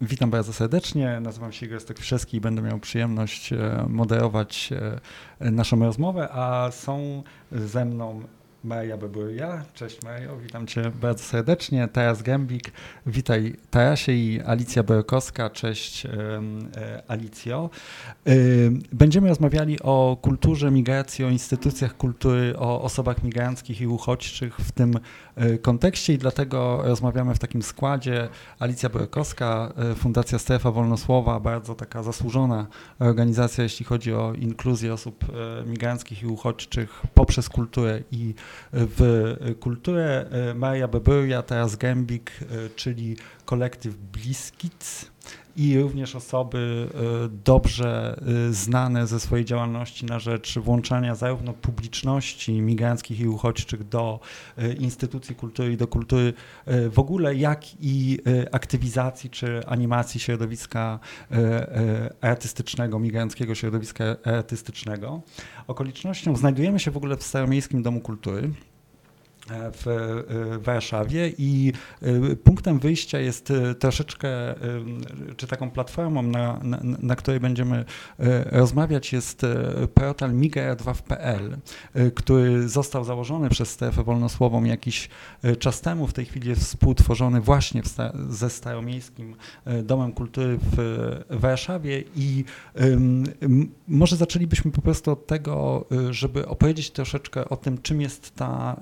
Witam bardzo serdecznie. Nazywam się Igor Stokwiszewski i będę miał przyjemność e, moderować e, naszą rozmowę, a są ze mną Maria Beburia. Cześć Mario, witam Cię bardzo serdecznie. Taras Gębik, witaj Tarasie i Alicja Borkowska. Cześć e, Alicjo. Będziemy rozmawiali o kulturze migracji, o instytucjach kultury, o osobach migranckich i uchodźczych w tym kontekście i dlatego rozmawiamy w takim składzie. Alicja Borkowska, e, Fundacja Strefa Wolnosłowa, bardzo taka zasłużona organizacja, jeśli chodzi o inkluzję osób e, migranckich i uchodźczych poprzez kulturę i w kulturę. Maria Beburia, teraz Gębik, czyli kolektyw Bliskic i również osoby e, dobrze e, znane ze swojej działalności na rzecz włączania zarówno publiczności migranckich i uchodźczych do e, instytucji kultury i do kultury w ogóle, jak i aktywizacji czy animacji środowiska artystycznego, migranckiego środowiska artystycznego. Okolicznością znajdujemy się w ogóle w Staromiejskim Domu Kultury w Warszawie i y, punktem wyjścia jest y, troszeczkę, y, czy taką platformą, na, na, na której będziemy rozmawiać, jest portal migra2.pl, który został założony przez strefę wolnosłową jakiś czas temu. W tej chwili jest współtworzony właśnie sta ze Staromiejskim Domem Kultury w Warszawie i może zaczęlibyśmy po prostu od tego, żeby opowiedzieć troszeczkę o tym, czym jest ta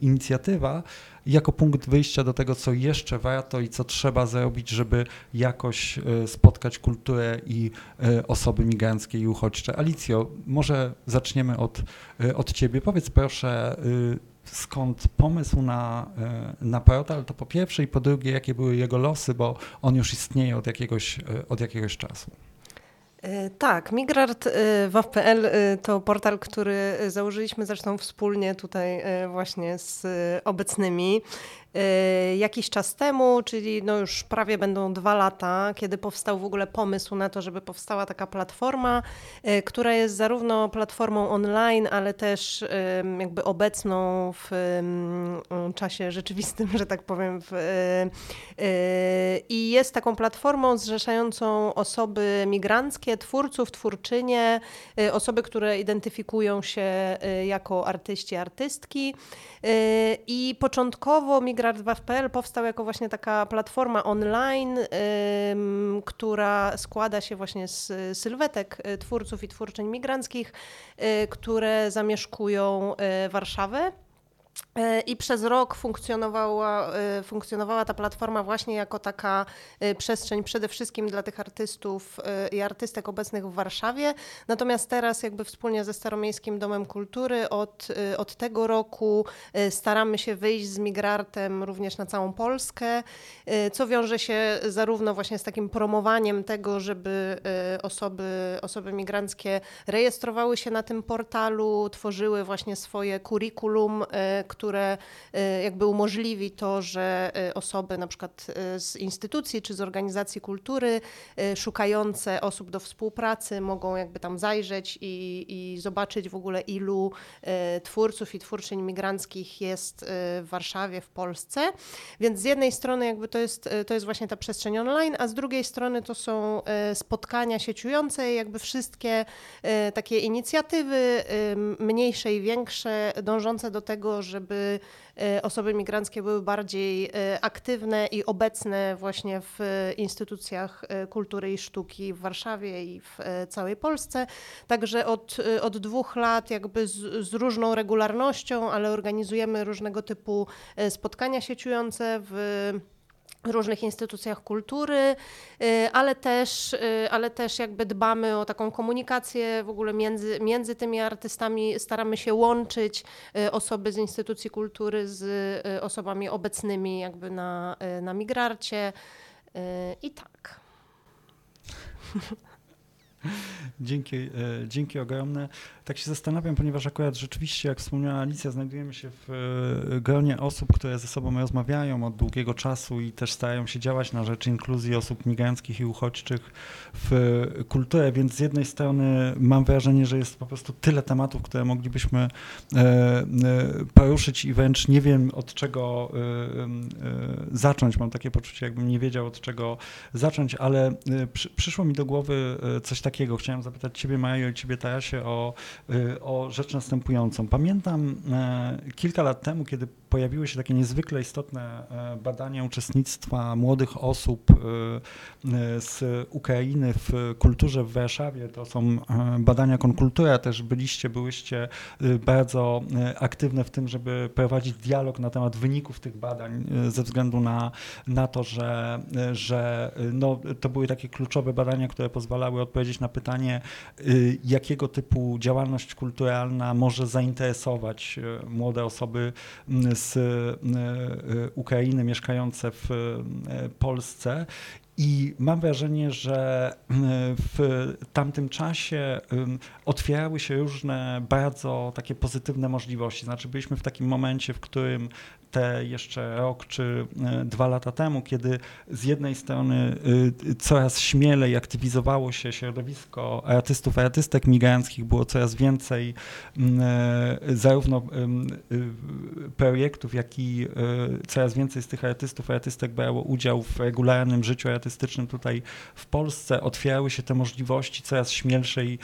inicjatywa jako punkt wyjścia do tego, co jeszcze warto i co trzeba zrobić, żeby jakoś y, spotkać kulturę i y, osoby migranckie i uchodźcze. Alicjo, może zaczniemy od, od Ciebie. Powiedz proszę, skąd pomysł na, na portal, to po pierwsze i po drugie, jakie były jego losy, bo on już istnieje od jakiegoś, od jakiegoś czasu. E, tak, migrart.waw.pl e, e, to portal, który założyliśmy zresztą wspólnie tutaj właśnie z obecnymi. Y, jakiś czas temu, czyli no już prawie będą dwa lata, kiedy powstał w ogóle pomysł na to, żeby powstała taka platforma, y, która jest zarówno platformą online, ale też jakby obecną w czasie rzeczywistym, że tak powiem. Y, I jest taką platformą zrzeszającą osoby migranckie, twórców, twórczynie, osoby, które identyfikują się jako artyści, artystki. I początkowo migracja Migrant2.pl powstał jako właśnie taka platforma online, która składa się właśnie z sylwetek y, twórców i twórczyń migranckich, y, które zamieszkują y, Warszawę. E, I przez rok funkcjonowała, e, funkcjonowała ta platforma właśnie jako taka e, przestrzeń przede wszystkim dla tych artystów i artystek obecnych w Warszawie. Natomiast teraz jakby wspólnie ze Staromiejskim Domem Kultury od, od tego roku staramy się wyjść z Migrartem również na całą Polskę, co wiąże się zarówno właśnie z takim promowaniem tego, żeby osoby, osoby migranckie rejestrowały się na tym portalu, tworzyły właśnie swoje kurikulum, które y, jakby umożliwi to, że y, osoby na przykład y, z instytucji czy z organizacji kultury szukające osób do współpracy mogą jakby tam zajrzeć i, i zobaczyć w ogóle ilu twórców i twórczyń migranckich jest w Warszawie, w Polsce. Więc z jednej strony jakby to jest, to jest właśnie ta przestrzeń online, a z drugiej strony to są spotkania sieciujące, jakby wszystkie takie inicjatywy mniejsze i większe, dążące do tego, że żeby e, osoby migranckie były bardziej e, aktywne i obecne właśnie w instytucjach kultury i sztuki w Warszawie i w całej Polsce. Także od, od dwóch lat jakby z, z różną regularnością, ale organizujemy różnego typu spotkania sieciujące w różnych instytucjach kultury, y, ale też, y, ale też jakby dbamy o taką komunikację w ogóle między, między tymi artystami, staramy się łączyć y, osoby z instytucji kultury z osobami obecnymi jakby na, na migrarcie i tak. Dzięki, e, dzięki ogromne. Tak się zastanawiam, ponieważ akurat rzeczywiście, jak wspomniała Alicja, znajdujemy się w e, gronie osób, które ze sobą rozmawiają od długiego czasu i też starają się działać na rzecz inkluzji osób migranckich i uchodźczych w kulturę, więc z jednej strony mam wrażenie, że jest po prostu tyle tematów, które moglibyśmy e, e, poruszyć i wręcz nie wiem od czego e, e, zacząć. Mam takie poczucie, jakbym nie wiedział od czego zacząć, ale e, przy, przyszło mi do głowy e, coś takiego. Chciałem zapytać Ciebie, Majo, i Ciebie, Tarasie, o, e, o rzecz następującą. Pamiętam e, kilka lat temu, kiedy pojawiły się takie niezwykle istotne e, badania uczestnictwa młodych osób e, z Ukrainy w kulturze w Warszawie. To są badania Konkultura, też byliście, byłyście bardzo aktywne w tym, żeby prowadzić dialog na temat wyników tych badań ze względu na, na to, że, że no, to były takie kluczowe badania, które pozwalały odpowiedzieć na pytanie, y, jakiego typu działalność kulturalna może zainteresować e, młode osoby m, z e, Ukrainy mieszkające w Polsce. I mam wrażenie, że m, w tamtym czasie otwierały się różne bardzo takie pozytywne możliwości. Znaczy, byliśmy w takim momencie, w którym te jeszcze rok czy e, dwa lata temu, kiedy z jednej strony y, coraz śmielej aktywizowało się środowisko artystów, artystek migranckich, było coraz więcej e, zarówno projektów, jak i coraz więcej z tych artystów, artystek brało udział w regularnym życiu artystycznym tutaj w Polsce. Otwierały się te możliwości coraz śmielszej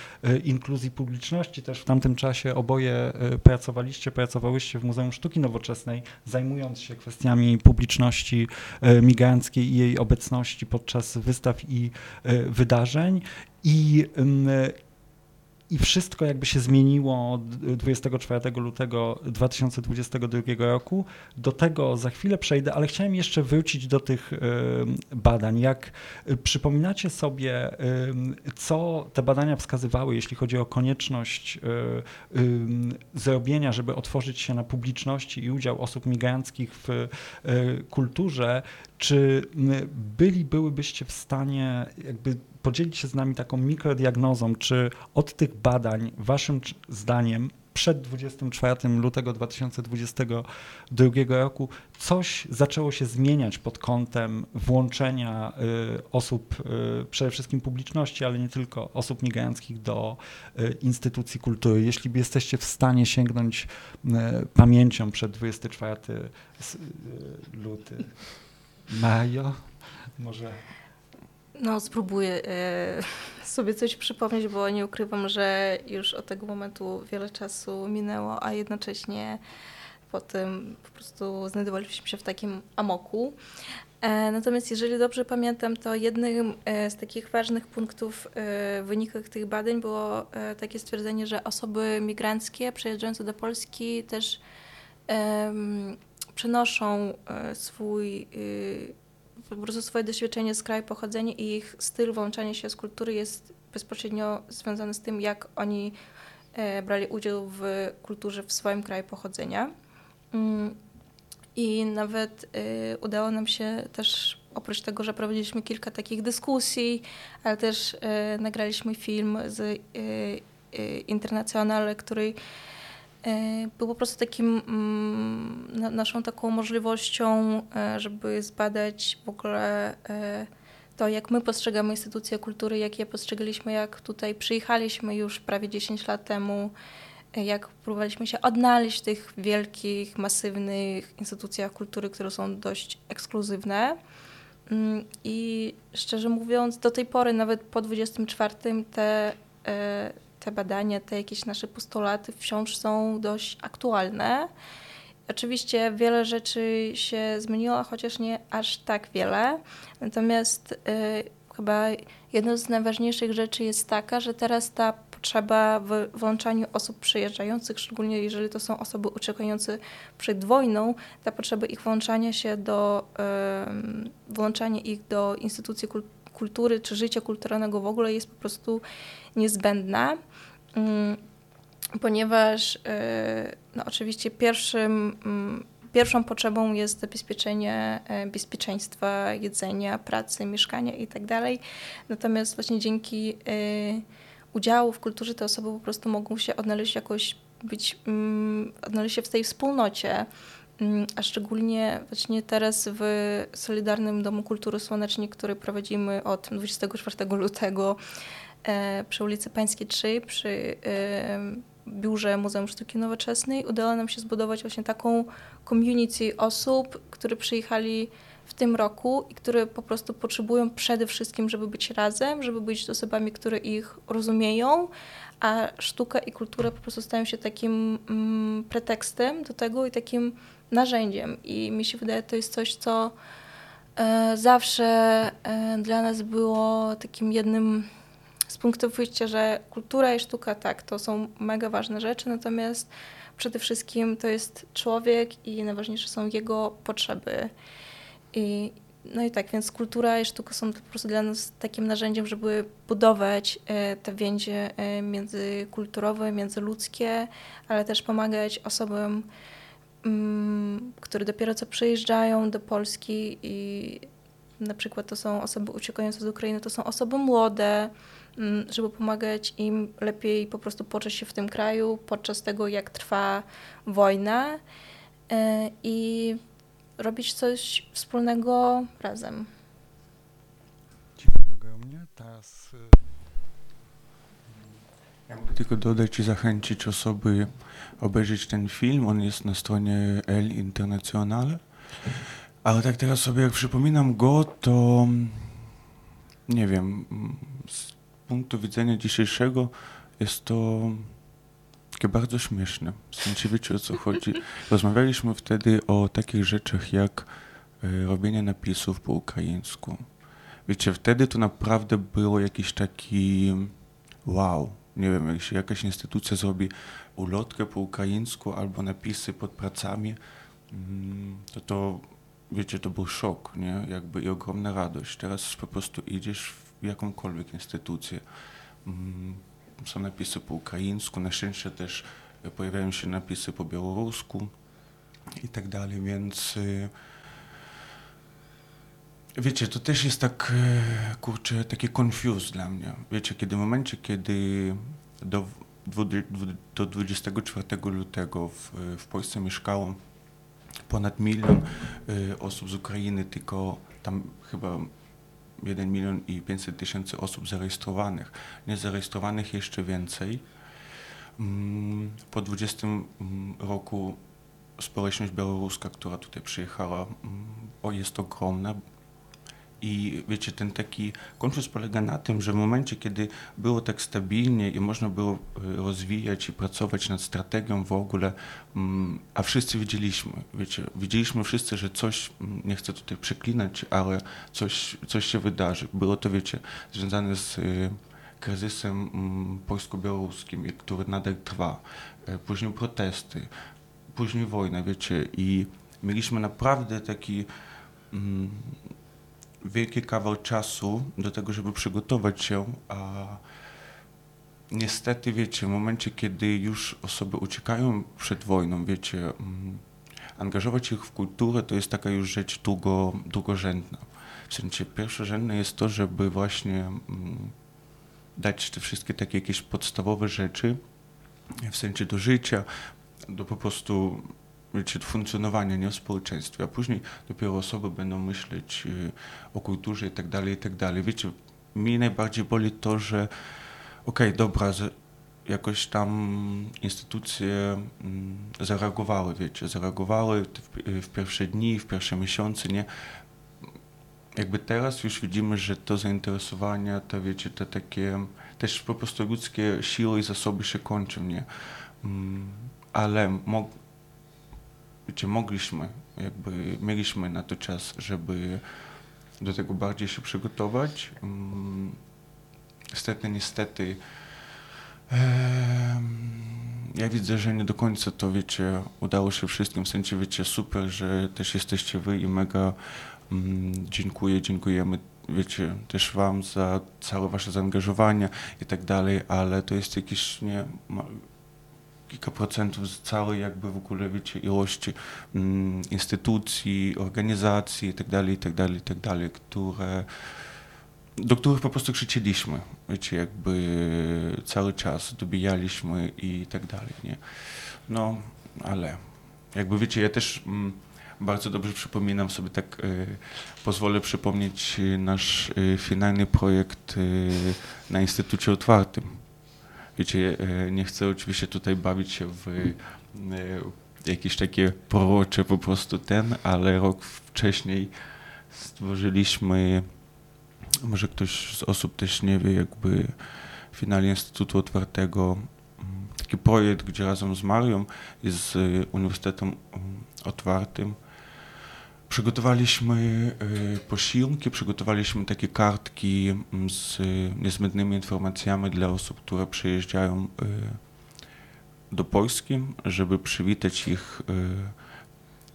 inkluzji publiczności. Też w tamtym czasie oboje pracowaliście, pracowałyście w Muzeum Sztuki Nowoczesnej, zajmując się kwestiami publiczności e, migranckiej i jej obecności podczas wystaw i e, wydarzeń. I, ym, i wszystko jakby się zmieniło od 24 lutego 2022 roku. Do tego za chwilę przejdę, ale chciałem jeszcze wrócić do tych badań. Jak y, przypominacie sobie, co te badania wskazywały, jeśli chodzi o konieczność ym, zrobienia, żeby otworzyć się na publiczności i udział osób migranckich w y, kulturze, czy byli, byłybyście w stanie jakby podzielić się z nami taką mikrodiagnozą, czy od tych badań, waszym zdaniem, przed 24 lutego 2022 roku coś zaczęło się zmieniać pod kątem włączenia y, osób, y, przede wszystkim publiczności, ale nie tylko osób migranckich do y, instytucji kultury. Jeśli jesteście w stanie sięgnąć pamięcią przed 24 s- y, luty. Majo, może No, spróbuję e, sobie coś przypomnieć, bo nie ukrywam, że już od tego momentu wiele czasu minęło, a jednocześnie potem po prostu znajdowaliśmy się w takim amoku. E, natomiast jeżeli dobrze pamiętam, to jednym e, z takich ważnych punktów e, w wynikach tych badań było takie stwierdzenie, że osoby migranckie przyjeżdżające do Polski też przenoszą e, swój y, po prostu swoje doświadczenie z kraju pochodzenia i ich styl włączania się z kultury jest bezpośrednio związany z tym, jak oni e, brali udział w kulturze w swoim kraju pochodzenia. Mm, I nawet e, udało nam się też, oprócz tego, że prowadziliśmy kilka takich dyskusji, ale też e, nagraliśmy film z e, e, Internacjonale, który e, był po prostu takim mm, na, naszą taką możliwością, e, żeby zbadać w ogóle e, to, jak my postrzegamy instytucje kultury, jak je postrzegaliśmy, jak tutaj przyjechaliśmy już prawie 10 lat temu, e, jak próbowaliśmy się odnaleźć w tych wielkich, masywnych instytucjach kultury, które są dość ekskluzywne. Mm, I szczerze mówiąc, do tej pory, nawet po 24, te, e, te badania, te jakieś nasze postulaty wciąż są dość aktualne. Oczywiście wiele rzeczy się zmieniło, chociaż nie aż tak wiele. Natomiast y, chyba jedną z najważniejszych rzeczy jest taka, że teraz ta potrzeba w włączaniu osób przyjeżdżających, szczególnie jeżeli to są osoby uciekające przed wojną, ta potrzeba ich włączania się do, ym, włączania ich do instytucji kul- kultury czy życia kulturalnego w ogóle jest po prostu niezbędna. Ym, ponieważ y, no oczywiście pierwszym mm, pierwszą potrzebą jest zabezpieczenie e, bezpieczeństwa, jedzenia, pracy, mieszkania itd. Natomiast właśnie dzięki e, udziału w kulturze te osoby po prostu mogą się odnaleźć jakoś, być, mm, odnaleźć się w tej wspólnocie. Mm, A szczególnie właśnie teraz w Solidarnym Domu Kultury Słonecznik, który prowadzimy od 24 lutego przy ulicy Pańskiej 3, przy e, biurze Muzeum Sztuki Nowoczesnej, udało nam się zbudować właśnie taką community osób, które przyjechali w tym roku i które po prostu potrzebują przede wszystkim, żeby być razem, żeby być z osobami, które ich rozumieją, a sztuka i kultura po prostu stają się takim mm, pretekstem do tego i takim narzędziem. I mi się wydaje, to jest coś, co e, zawsze e, dla nas było takim jednym z punktów wyjścia, że kultura i sztuka, tak, to są mega ważne rzeczy, natomiast przede wszystkim to jest człowiek i najważniejsze są jego potrzeby. I, no i tak, więc kultura i sztuka są po prostu dla nas takim narzędziem, żeby budować e, te więzie e, międzykulturowe, międzyludzkie, ale też pomagać osobom, mm, które dopiero co przyjeżdżają do Polski i na przykład to są osoby uciekające z Ukrainy, to są osoby młode, żeby pomagać im lepiej po prostu poczuć się w tym kraju podczas tego, jak trwa wojna e, i robić coś wspólnego razem. Dziękuję ogromnie. Teraz y, Ja mogę tylko dodać i zachęcić osoby obejrzeć ten film. On jest na stronie El Internacional. Ale tak teraz sobie jak przypominam go, to mm, nie wiem, mm, punktu widzenia dzisiejszego jest to takie bardzo śmieszne. W sensie wiecie o co chodzi. Rozmawialiśmy wtedy o takich rzeczach jak y, robienie napisów po ukraińsku. Wiecie, wtedy to naprawdę było jakiś taki wow. Nie wiem, jak się jakaś instytucja zrobi ulotkę po ukraińsku albo napisy pod pracami, mm, to to, wiecie, to był szok, nie? Jakby i ogromna radość. Teraz po prostu idziesz w jakąkolwiek instytucję. mm, Są napisy po ukraińsku, na szczęście też pojawiają się napisy po białorusku i tak dalej, więc y, Wiecie, to też jest tak, e, kurczę, taki confuse dla mnie. Wiecie, kiedy w momencie, kiedy do, do 24 lutego w, w Polsce mieszkało ponad milion e, osób z Ukrainy, tylko tam chyba 1 milion i 500 tysięcy osób zarejestrowanych. Niezarejestrowanych jeszcze więcej. Mm, Po 20 mm, roku społeczność białoruska, która tutaj przyjechała, mm, jest ogromna, i wiecie, ten taki konflikt polega na tym, że w momencie, kiedy było tak stabilnie i można było y, rozwijać i pracować nad strategią w ogóle, mm, a wszyscy widzieliśmy, wiecie, widzieliśmy wszyscy, że coś, mm, nie chcę tutaj przeklinać, ale coś, coś się wydarzy. Było to, wiecie, związane z y, kryzysem mm, polsko-białoruskim, który nadal trwa. Y, Później protesty, później wojna, wiecie, i mieliśmy naprawdę taki wielki kawał czasu do tego, żeby przygotować się, a niestety, wiecie, w momencie, kiedy już osoby uciekają przed wojną, wiecie, mm, angażować ich w kulturę to jest taka już rzecz długo, długorzędna. W sensie pierwszorzędne jest to, żeby właśnie mm, dać te wszystkie takie jakieś podstawowe rzeczy, w sensie do życia, do po prostu wiecie, funkcjonowania nie w społeczeństwie, a później dopiero osoby będą myśleć y, o kulturze i tak dalej, i tak dalej. Wiecie, mnie najbardziej boli to, że okej, dobra, z, jakoś tam instytucje mm, zareagowały, wiecie, zareagowały w, pierwsze dni, w pierwsze miesiące, nie? Jakby teraz już widzimy, że to zainteresowania, te wiecie, te takie też po prostu ludzkie siły i zasoby się kończą, nie? Mm, ale wiecie, mogliśmy, jakby mieliśmy na to czas, żeby do tego bardziej się przygotować. Mm, Niestety, niestety, ja widzę, że nie do końca to, wiecie, udało się wszystkim, w sensie, wiecie, super, że też jesteście wy i mega mm, dziękuję, dziękujemy, wiecie, też wam za całe wasze zaangażowanie i tak dalej, ale to jest jakieś, nie, kilka procentów z całej jakby w ogóle, wiecie, ilości mm, instytucji, organizacji itd., itd., itd., które, do których po prostu krzyczeliśmy, wiecie, jakby cały czas dobijaliśmy i tak dalej, nie? No, ale jakby wiecie, ja też mm, bardzo dobrze przypominam sobie, tak y, pozwolę przypomnieć nasz y, finalny projekt y, na Instytucie Otwartym. Wiecie, y, nie chcę oczywiście tutaj bawić się w y, jakieś takie prorocze po prostu ten, ale rok wcześniej stworzyliśmy, może ktoś z osób też nie wie, jakby finalnie Instytutu Otwartego taki projekt, gdzie razem z Marią i z y, Uniwersytetem Otwartym przygotowaliśmy y, posiłki, przygotowaliśmy takie kartki mm, z niezbędnymi informacjami dla osób, które przyjeżdżają y, do Polski, żeby przywitać ich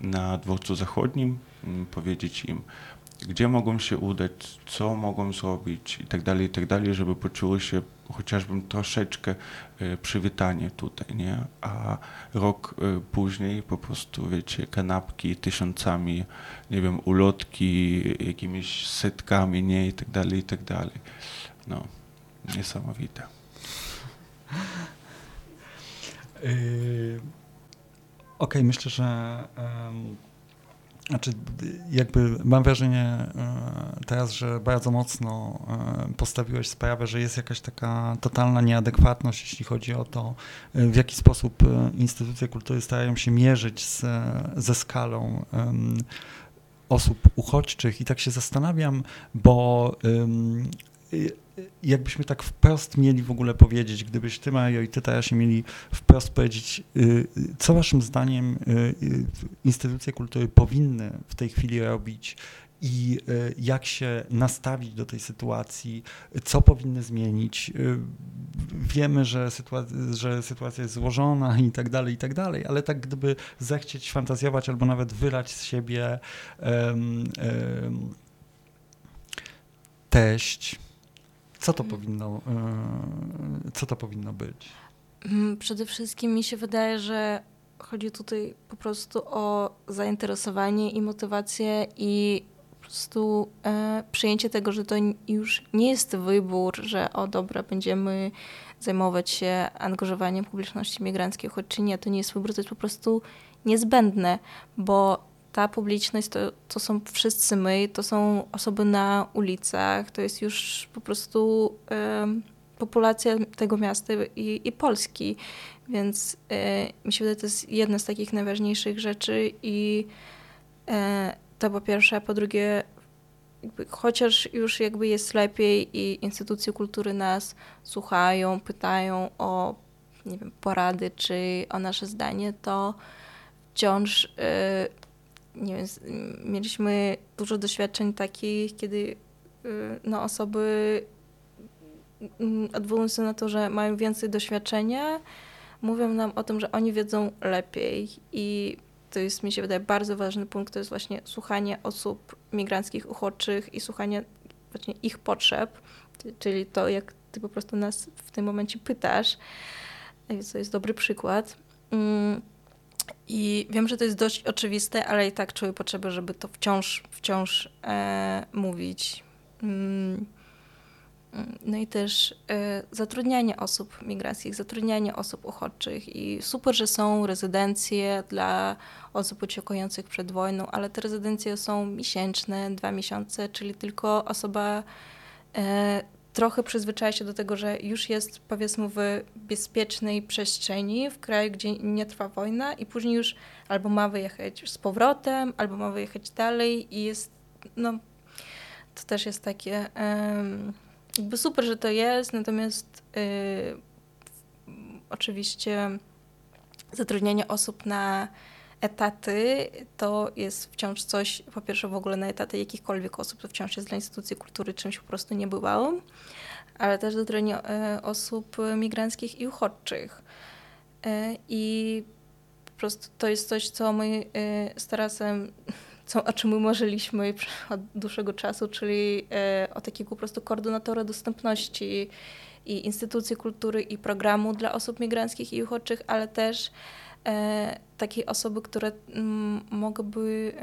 y, na dworcu zachodnim, mm, powiedzieć im, gdzie mogą się udać, co mogą zrobić i tak dalej, i tak żeby poczuły się chociażby troszeczkę y, przywitanie tutaj, nie? A rok y, później po prostu, wiecie, kanapki tysiącami, nie wiem, ulotki jakimiś setkami, nie? I tak dalej, i tak dalej. No, niesamowite. Yy, Okej, myślę, że em, znaczy, jakby mam wrażenie e, teraz, że bardzo mocno e, postawiłeś sprawę, że jest jakaś taka totalna nieadekwatność, jeśli chodzi o to, e, w jaki sposób instytucje kultury starają się mierzyć z, ze skalą osób uchodźczych. I tak się zastanawiam, bo jakbyśmy tak wprost mieli w ogóle powiedzieć, gdybyś ty, Mario, i ty, Tarasie, mieli wprost powiedzieć, y, y, co waszym zdaniem y, instytucje kultury powinny w tej chwili robić i jak się nastawić do tej sytuacji, co powinny zmienić. Wiemy, że, sytua- że sytuacja jest złożona i tak dalej, i tak dalej, ale tak gdyby zechcieć fantazjować albo nawet wylać z siebie em, em, teść, co to powinno, e, co to powinno być? Mm, Przede wszystkim mi się wydaje, że chodzi tutaj po prostu o zainteresowanie i motywację i po prostu e, przyjęcie tego, że to już nie jest wybór, że o dobra, będziemy zajmować się angażowaniem publiczności migranckiej, choć czy nie, to nie jest wybór, to jest po prostu niezbędne, bo ta publiczność to, to są wszyscy my, to są osoby na ulicach, to jest już po prostu em, populacja tego miasta i, i Polski. Więc e, mi się wydaje, to jest jedna z takich najważniejszych rzeczy i e, to po pierwsze, a po drugie, chociaż już jakby jest lepiej i instytucje kultury nas słuchają, pytają o nie wiem, porady czy o nasze zdanie, to wciąż e, nie wiem, mieliśmy dużo doświadczeń takich, kiedy e, no, osoby mm, odwołując się na to, że mają więcej doświadczenia, mówią nam o tym, że oni wiedzą lepiej. I to jest, mi się wydaje, bardzo ważny punkt, to jest właśnie słuchanie osób migranckich, uchodźczych i słuchanie właśnie ich potrzeb, czyli to, jak ty po prostu nas w tym momencie pytasz, to jest dobry przykład. I wiem, że to jest dość oczywiste, ale i tak czuję potrzebę, żeby to wciąż, wciąż e, mówić. Mm, no i też e, zatrudnianie osób migracyjnych, zatrudnianie osób uchodźczych i super, że są rezydencje dla osób uciekających przed wojną, ale te rezydencje są miesięczne, dwa miesiące, czyli tylko osoba e, trochę przyzwyczaja się do tego, że już jest powiedzmy w bezpiecznej przestrzeni, w kraju, gdzie nie trwa wojna i później już albo ma wyjechać z powrotem, albo ma wyjechać dalej i jest, no to też jest takie... jakby super, że to jest, natomiast y, oczywiście zatrudnianie osób na etaty to jest wciąż coś, po pierwsze w ogóle na etaty jakichkolwiek osób, to wciąż jest dla instytucji kultury czymś po prostu niebywałym, ale też zatrudnianie y, osób migranckich i uchodźczych. Y, I po prostu to jest coś, co my y, z Tarasem co, o czym my marzyliśmy od dłuższego czasu, czyli e, o takiego po prostu koordynatora dostępności i instytucji kultury i programu dla osób migranckich i uchodźczych, ale też e, takiej osoby, które mm, mogłyby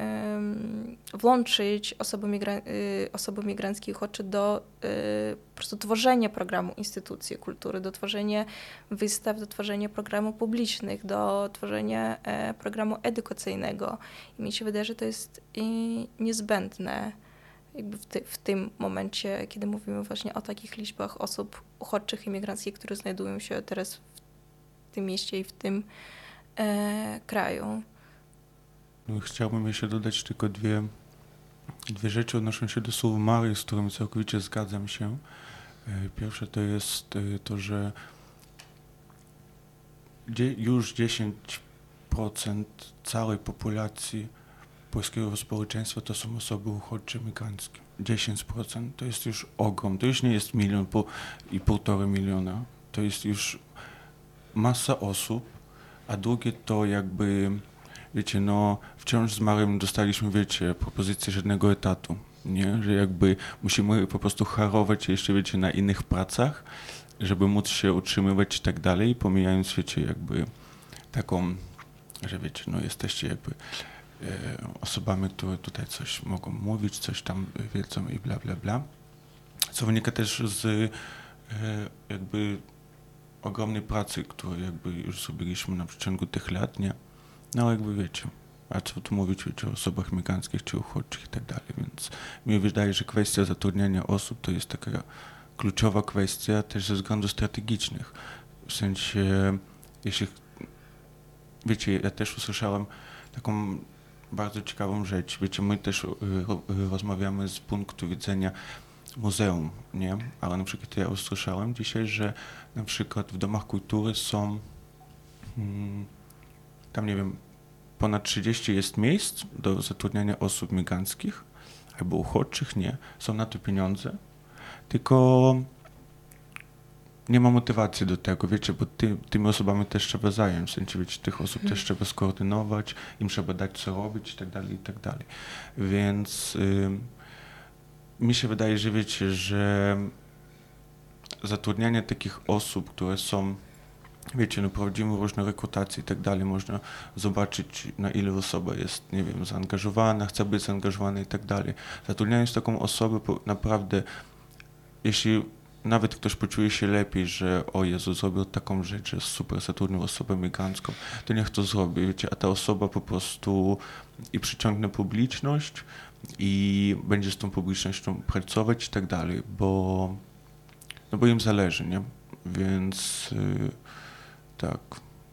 włączyć osoby, migra- y, osoby migranckie i uchodźcze do y, po prostu tworzenia programu instytucji kultury, do tworzenia wystaw, do tworzenia programów publicznych, do tworzenia e, programu edukacyjnego. I mi się wydaje, że to jest niezbędne jakby w, ty, w tym momencie, kiedy mówimy właśnie o takich liczbach osób uchodźczych, imigranckich, które znajdują się teraz w tym mieście i w tym e, kraju. No, chciałbym jeszcze dodać tylko dwie, dwie rzeczy odnoszące się do słów Mary, z którymi całkowicie zgadzam się. E, Pierwsze to jest e, to, że już 10% całej populacji polskiego społeczeństwa to są osoby uchodźcze migranckie. 10% to jest już ogrom. To już nie jest milion i półtora miliona. To jest już masa osób. A drugie to jakby wiecie, no wciąż z Marem dostaliśmy, wiecie, propozycję żadnego etatu, nie? Że jakby musimy po prostu harować jeszcze, wiecie, na innych pracach, żeby móc się utrzymywać i tak dalej, pomijając, wiecie, jakby taką, że wiecie, no jesteście jakby e, osobami, które tutaj coś mogą mówić, coś tam wiedzą i bla, bla, bla. Co wynika też z e, jakby ogromnej pracy, którą jakby już zrobiliśmy na przeciągu tych lat, nie? No jakby wiecie, a co tu mówić wiecie, o osobach migranckich czy uchodźczych i tak dalej, więc mi wydaje, że kwestia zatrudniania osób to jest taka kluczowa kwestia też ze względów strategicznych. W sensie, jeśli, wiecie, ja też usłyszałem taką bardzo ciekawą rzecz, wiecie, my też y, y, rozmawiamy z punktu widzenia muzeum, nie? Ale na przykład ja usłyszałem dzisiaj, że na przykład w domach kultury są mm, tam nie wiem, ponad 30 jest miejsc do zatrudniania osób migranckich albo uchodźczych, nie. Są na to pieniądze, tylko nie ma motywacji do tego, wiecie, bo ty, tymi osobami też trzeba zająć, w sensie, wiecie, tych osób też trzeba skoordynować, im trzeba dać co robić i tak dalej, i tak dalej. Więc mi się wydaje, że wiecie, że zatrudnianie takich osób, które są wiecie, no prowadzimy różne rekrutacje i tak dalej, można zobaczyć na ile osoba jest, nie wiem, zaangażowana, chce być zaangażowana i tak dalej. Zatrudniając taką osobę, naprawdę, jeśli nawet ktoś poczuje się lepiej, że o Jezu, zrobił taką rzecz, jest super, zatrudnił osobę migrancką, to niech to zrobi, wiecie, a ta osoba po prostu i przyciągnie publiczność i będzie z tą publicznością pracować i tak dalej, bo, no bo im zależy, nie? Więc... Yy, tak.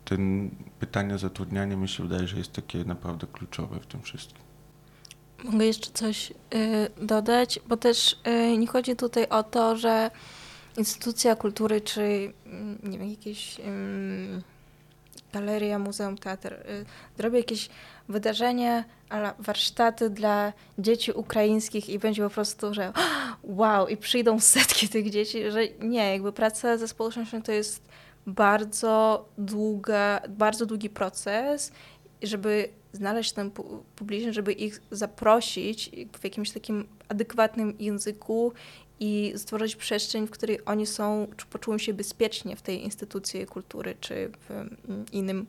Ten pytanie zatrudniania mi się wydaje, że jest takie naprawdę kluczowe w tym wszystkim. Mogę jeszcze coś y, dodać, bo też y, nie chodzi tutaj o to, że instytucja kultury czy mm, nie wiem, jakieś galeria, muzeum, teatr. Y, zrobi jakieś wydarzenie, ale warsztaty dla dzieci ukraińskich i będzie po prostu, że wow, i przyjdą setki tych dzieci, że nie, jakby praca ze społecznością to jest bardzo długa, bardzo długi proces, żeby znaleźć tę pu- publiczność, żeby ich zaprosić w jakimś takim adekwatnym języku i stworzyć przestrzeń, w której oni są, czy poczują się bezpiecznie w tej instytucji kultury, czy w mm, innym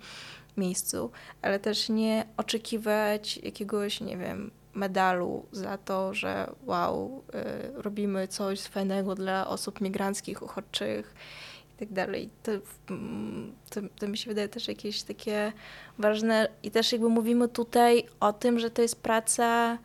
miejscu, ale też nie oczekiwać jakiegoś, nie wiem, medalu za to, że wow, y, robimy coś fajnego dla osób migranckich, uchodźczych i tak dalej. To, mm, to, to mi się wydaje też jakieś takie ważne i też jakby mówimy tutaj o tym, że to jest praca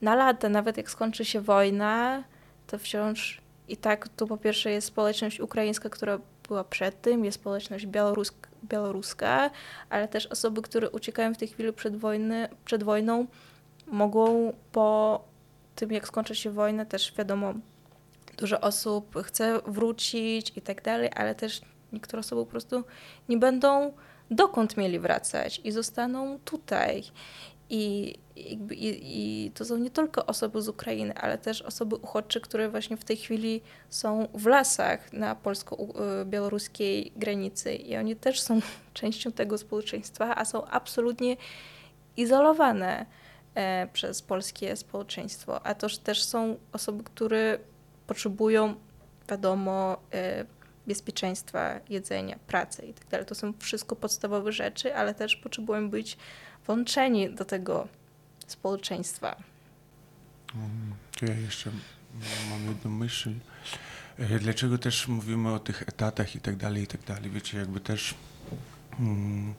na lata, nawet jak skończy się wojna, to wciąż i tak tu po pierwsze jest społeczność ukraińska, która była przed tym, jest społeczność białoruska, białoruska ale też osoby, które uciekają w tej chwili przed, wojny, przed wojną, mogą po tym, jak skończy się wojna, też wiadomo, dużo osób chce wrócić i tak dalej, ale też niektóre osoby po prostu nie będą dokąd mieli wracać i zostaną tutaj. I, i, I to są nie tylko osoby z Ukrainy, ale też osoby uchodźcze, które właśnie w tej chwili są w lasach na polsko-białoruskiej granicy i oni też są częścią tego społeczeństwa, a są absolutnie izolowane. e, przez polskie społeczeństwo. A to też są osoby, które potrzebują, wiadomo, e, bezpieczeństwa, jedzenia, pracy i tak. To są wszystko podstawowe rzeczy, ale też potrzebują być włączeni do tego społeczeństwa. Ja jeszcze mam jedną myśl. E, Dlaczego też mówimy o tych etatach i tak dalej, i tak dalej. Wiecie, jakby też mm,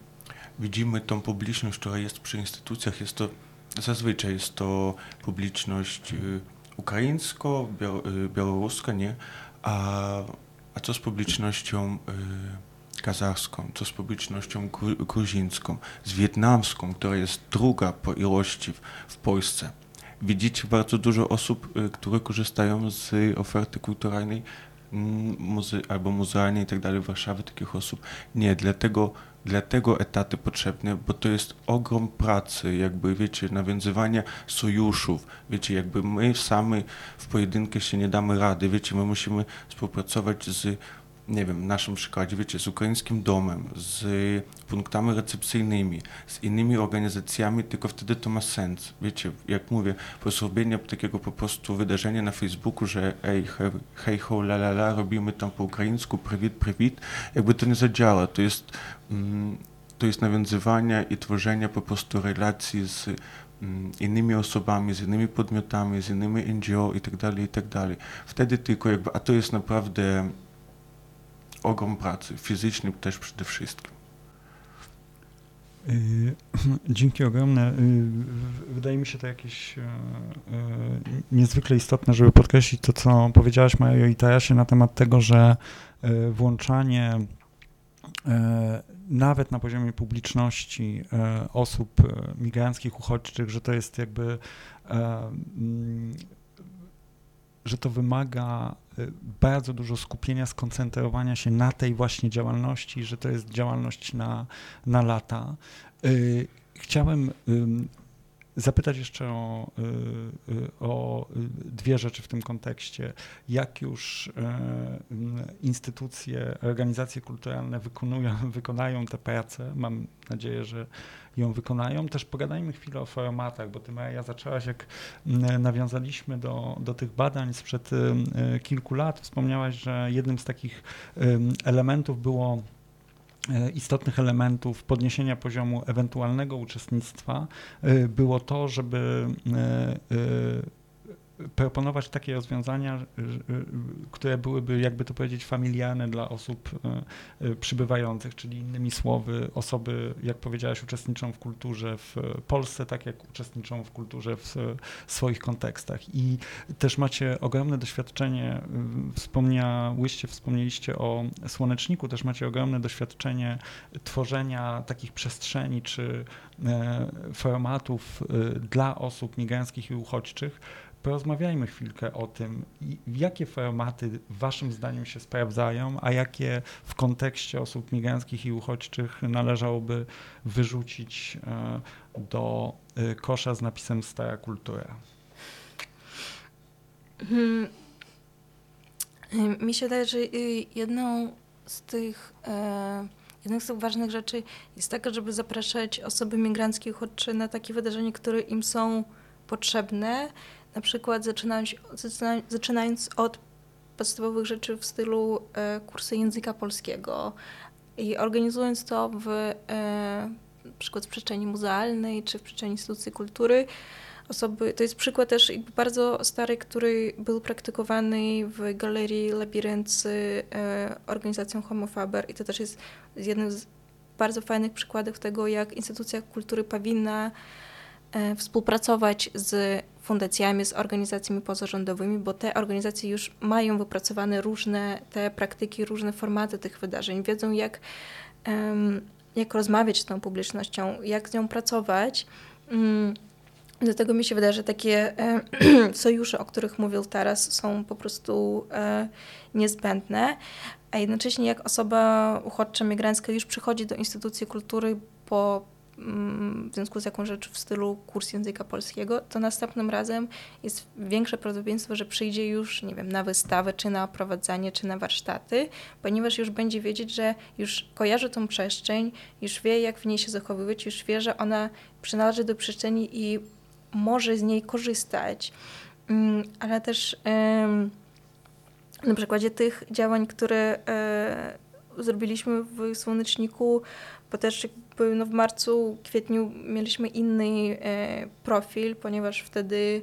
widzimy tą publiczność, która jest przy instytucjach, jest to zazwyczaj jest to publiczność y, ukraińsko, biał- y, nie? A, a co z publicznością y, kazachską, co z publicznością gru- gruzińską, z wietnamską, która jest druga po ilości w, Polsce? widzicie bardzo dużo osób, y, które korzystają z oferty kulturalnej muze- albo muzealnej i tak dalej w Warszawie, takich osób. Nie, dlatego, dlatego etaty potrzebne, bo to jest ogrom pracy, jakby wiecie, nawiązywania sojuszów, wiecie, jakby my sami w pojedynkę się nie damy rady, wiecie, my musimy współpracować z nie wiem, naszym przykładzie, wiecie, z ukraińskim domem, z punktami recepcyjnymi, z innymi organizacjami, tylko wtedy to ma sens. Wiecie, jak mówię, po takiego po prostu wydarzenia na Facebooku, że ej, he, hej, ho, la, la, la, robimy tam po ukraińsku, prywit, prywit, jakby to nie zadziała. To jest, mm, to jest nawiązywania i tworzenia po prostu relacji z mm, innymi osobami, z innymi podmiotami, z innymi NGO i tak dalej, i tak dalej. Wtedy tylko jakby, a to jest naprawdę ogrom pracy, fizyczny też przede wszystkim. Y, Dzięki ogromne. Y, Wydaje mi się to jakieś e, niezwykle istotne, żeby podkreślić to, co powiedziałaś Mario i Tarasie na temat tego, że włączanie nawet na poziomie publiczności osób migranckich, uchodźczych, że to jest jakby, mm, że to wymaga bardzo dużo skupienia, skoncentrowania się na tej właśnie działalności, że to jest działalność na, na lata. Y, Chciałem zapytać jeszcze o, y, y, o y, dwie rzeczy w tym kontekście. Jak już instytucje, organizacje kulturalne wykonują, wykonają tę pracę, mam nadzieję, że ją wykonają. Też pogadajmy chwilę o formatach, bo ty Maja zaczęłaś, jak nawiązaliśmy do, do tych badań sprzed kilku lat, wspomniałaś, że jednym z takich elementów było istotnych elementów podniesienia poziomu ewentualnego uczestnictwa e, było to, żeby e, e, proponować takie rozwiązania, które byłyby, jakby to powiedzieć, familiarne dla osób e, e, przybywających, czyli innymi słowy, osoby, jak powiedziałaś, uczestniczą w kulturze w Polsce, tak jak uczestniczą w kulturze w swoich kontekstach. I też macie ogromne doświadczenie, wspomniałyście, wspomnieliście o Słoneczniku, też macie ogromne doświadczenie tworzenia takich przestrzeni czy e, formatów dla osób migranckich i uchodźczych. Porozmawiajmy chwilkę o tym, jakie formaty waszym zdaniem się sprawdzają, a jakie w kontekście osób migranckich i uchodźczych należałoby wyrzucić e, do e, kosza z napisem Stara Kultura. Hmm. Mi się wydaje, że y, jedną z tych, e, jedną z tych ważnych rzeczy jest taka, żeby zapraszać osoby migranckie i uchodźcze na takie wydarzenia, które im są potrzebne. Na przykład zaczynając, zaczyna- zaczynając od podstawowych rzeczy w stylu e, kursy języka polskiego i organizując to w e, na przykład w przestrzeni muzealnej czy w przestrzeni instytucji kultury, osoby, to jest przykład też bardzo stary, który był praktykowany w Galerii Labirynt e, organizacją Homo Faber i to też jest jednym z bardzo fajnych przykładów tego, jak instytucja kultury powinna współpracować z fundacjami, z organizacjami pozarządowymi, bo te organizacje już mają wypracowane różne te praktyki, różne formaty tych wydarzeń, wiedzą jak, jak rozmawiać z tą publicznością, jak z nią pracować. Mm, Dlatego mi się wydaje, że takie sojusze, o których mówił teraz, są po prostu e, niezbędne. A jednocześnie, jak osoba uchodźcza, migrancka już przychodzi do instytucji kultury po, w związku z jakąś rzeczą w stylu kurs języka polskiego, to następnym razem jest większe prawdopodobieństwo, że przyjdzie już, nie wiem, na wystawę, czy na oprowadzanie, czy na warsztaty, ponieważ już będzie wiedzieć, że już kojarzy tą przestrzeń, już wie, jak w niej się zachowywać, już wie, że ona przynależy do przestrzeni i może z niej korzystać, Mm, ale też na przykładzie tych działań, które e, zrobiliśmy w Słoneczniku, bo też no w marcu, kwietniu mieliśmy inny e, profil, ponieważ wtedy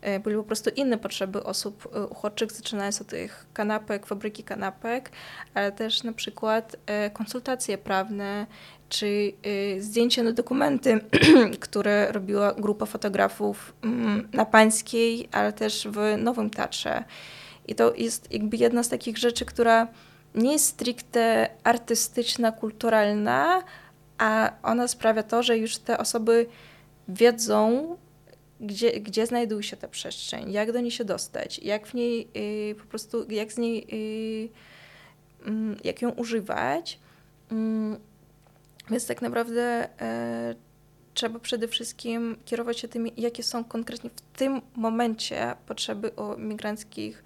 e, były po prostu inne potrzeby osób e, uchodźczych, zaczynając od tych kanapek, fabryki kanapek, ale też na przykład konsultacje prawne, czy zdjęcia na dokumenty, które robiła grupa fotografów mm, na Pańskiej, ale też w Nowym Tatrze. I to jest jakby jedna z takich rzeczy, która nie jest stricte artystyczna, kulturalna, a ona sprawia to, że już te osoby wiedzą, gdzie, gdzie znajduje się ta przestrzeń, jak do niej się dostać, jak w niej y, po prostu, jak z niej, y, mm, jak ją używać. Mm, Więc tak naprawdę e, trzeba przede wszystkim kierować się tym, jakie są konkretnie w tym momencie potrzeby migranckich,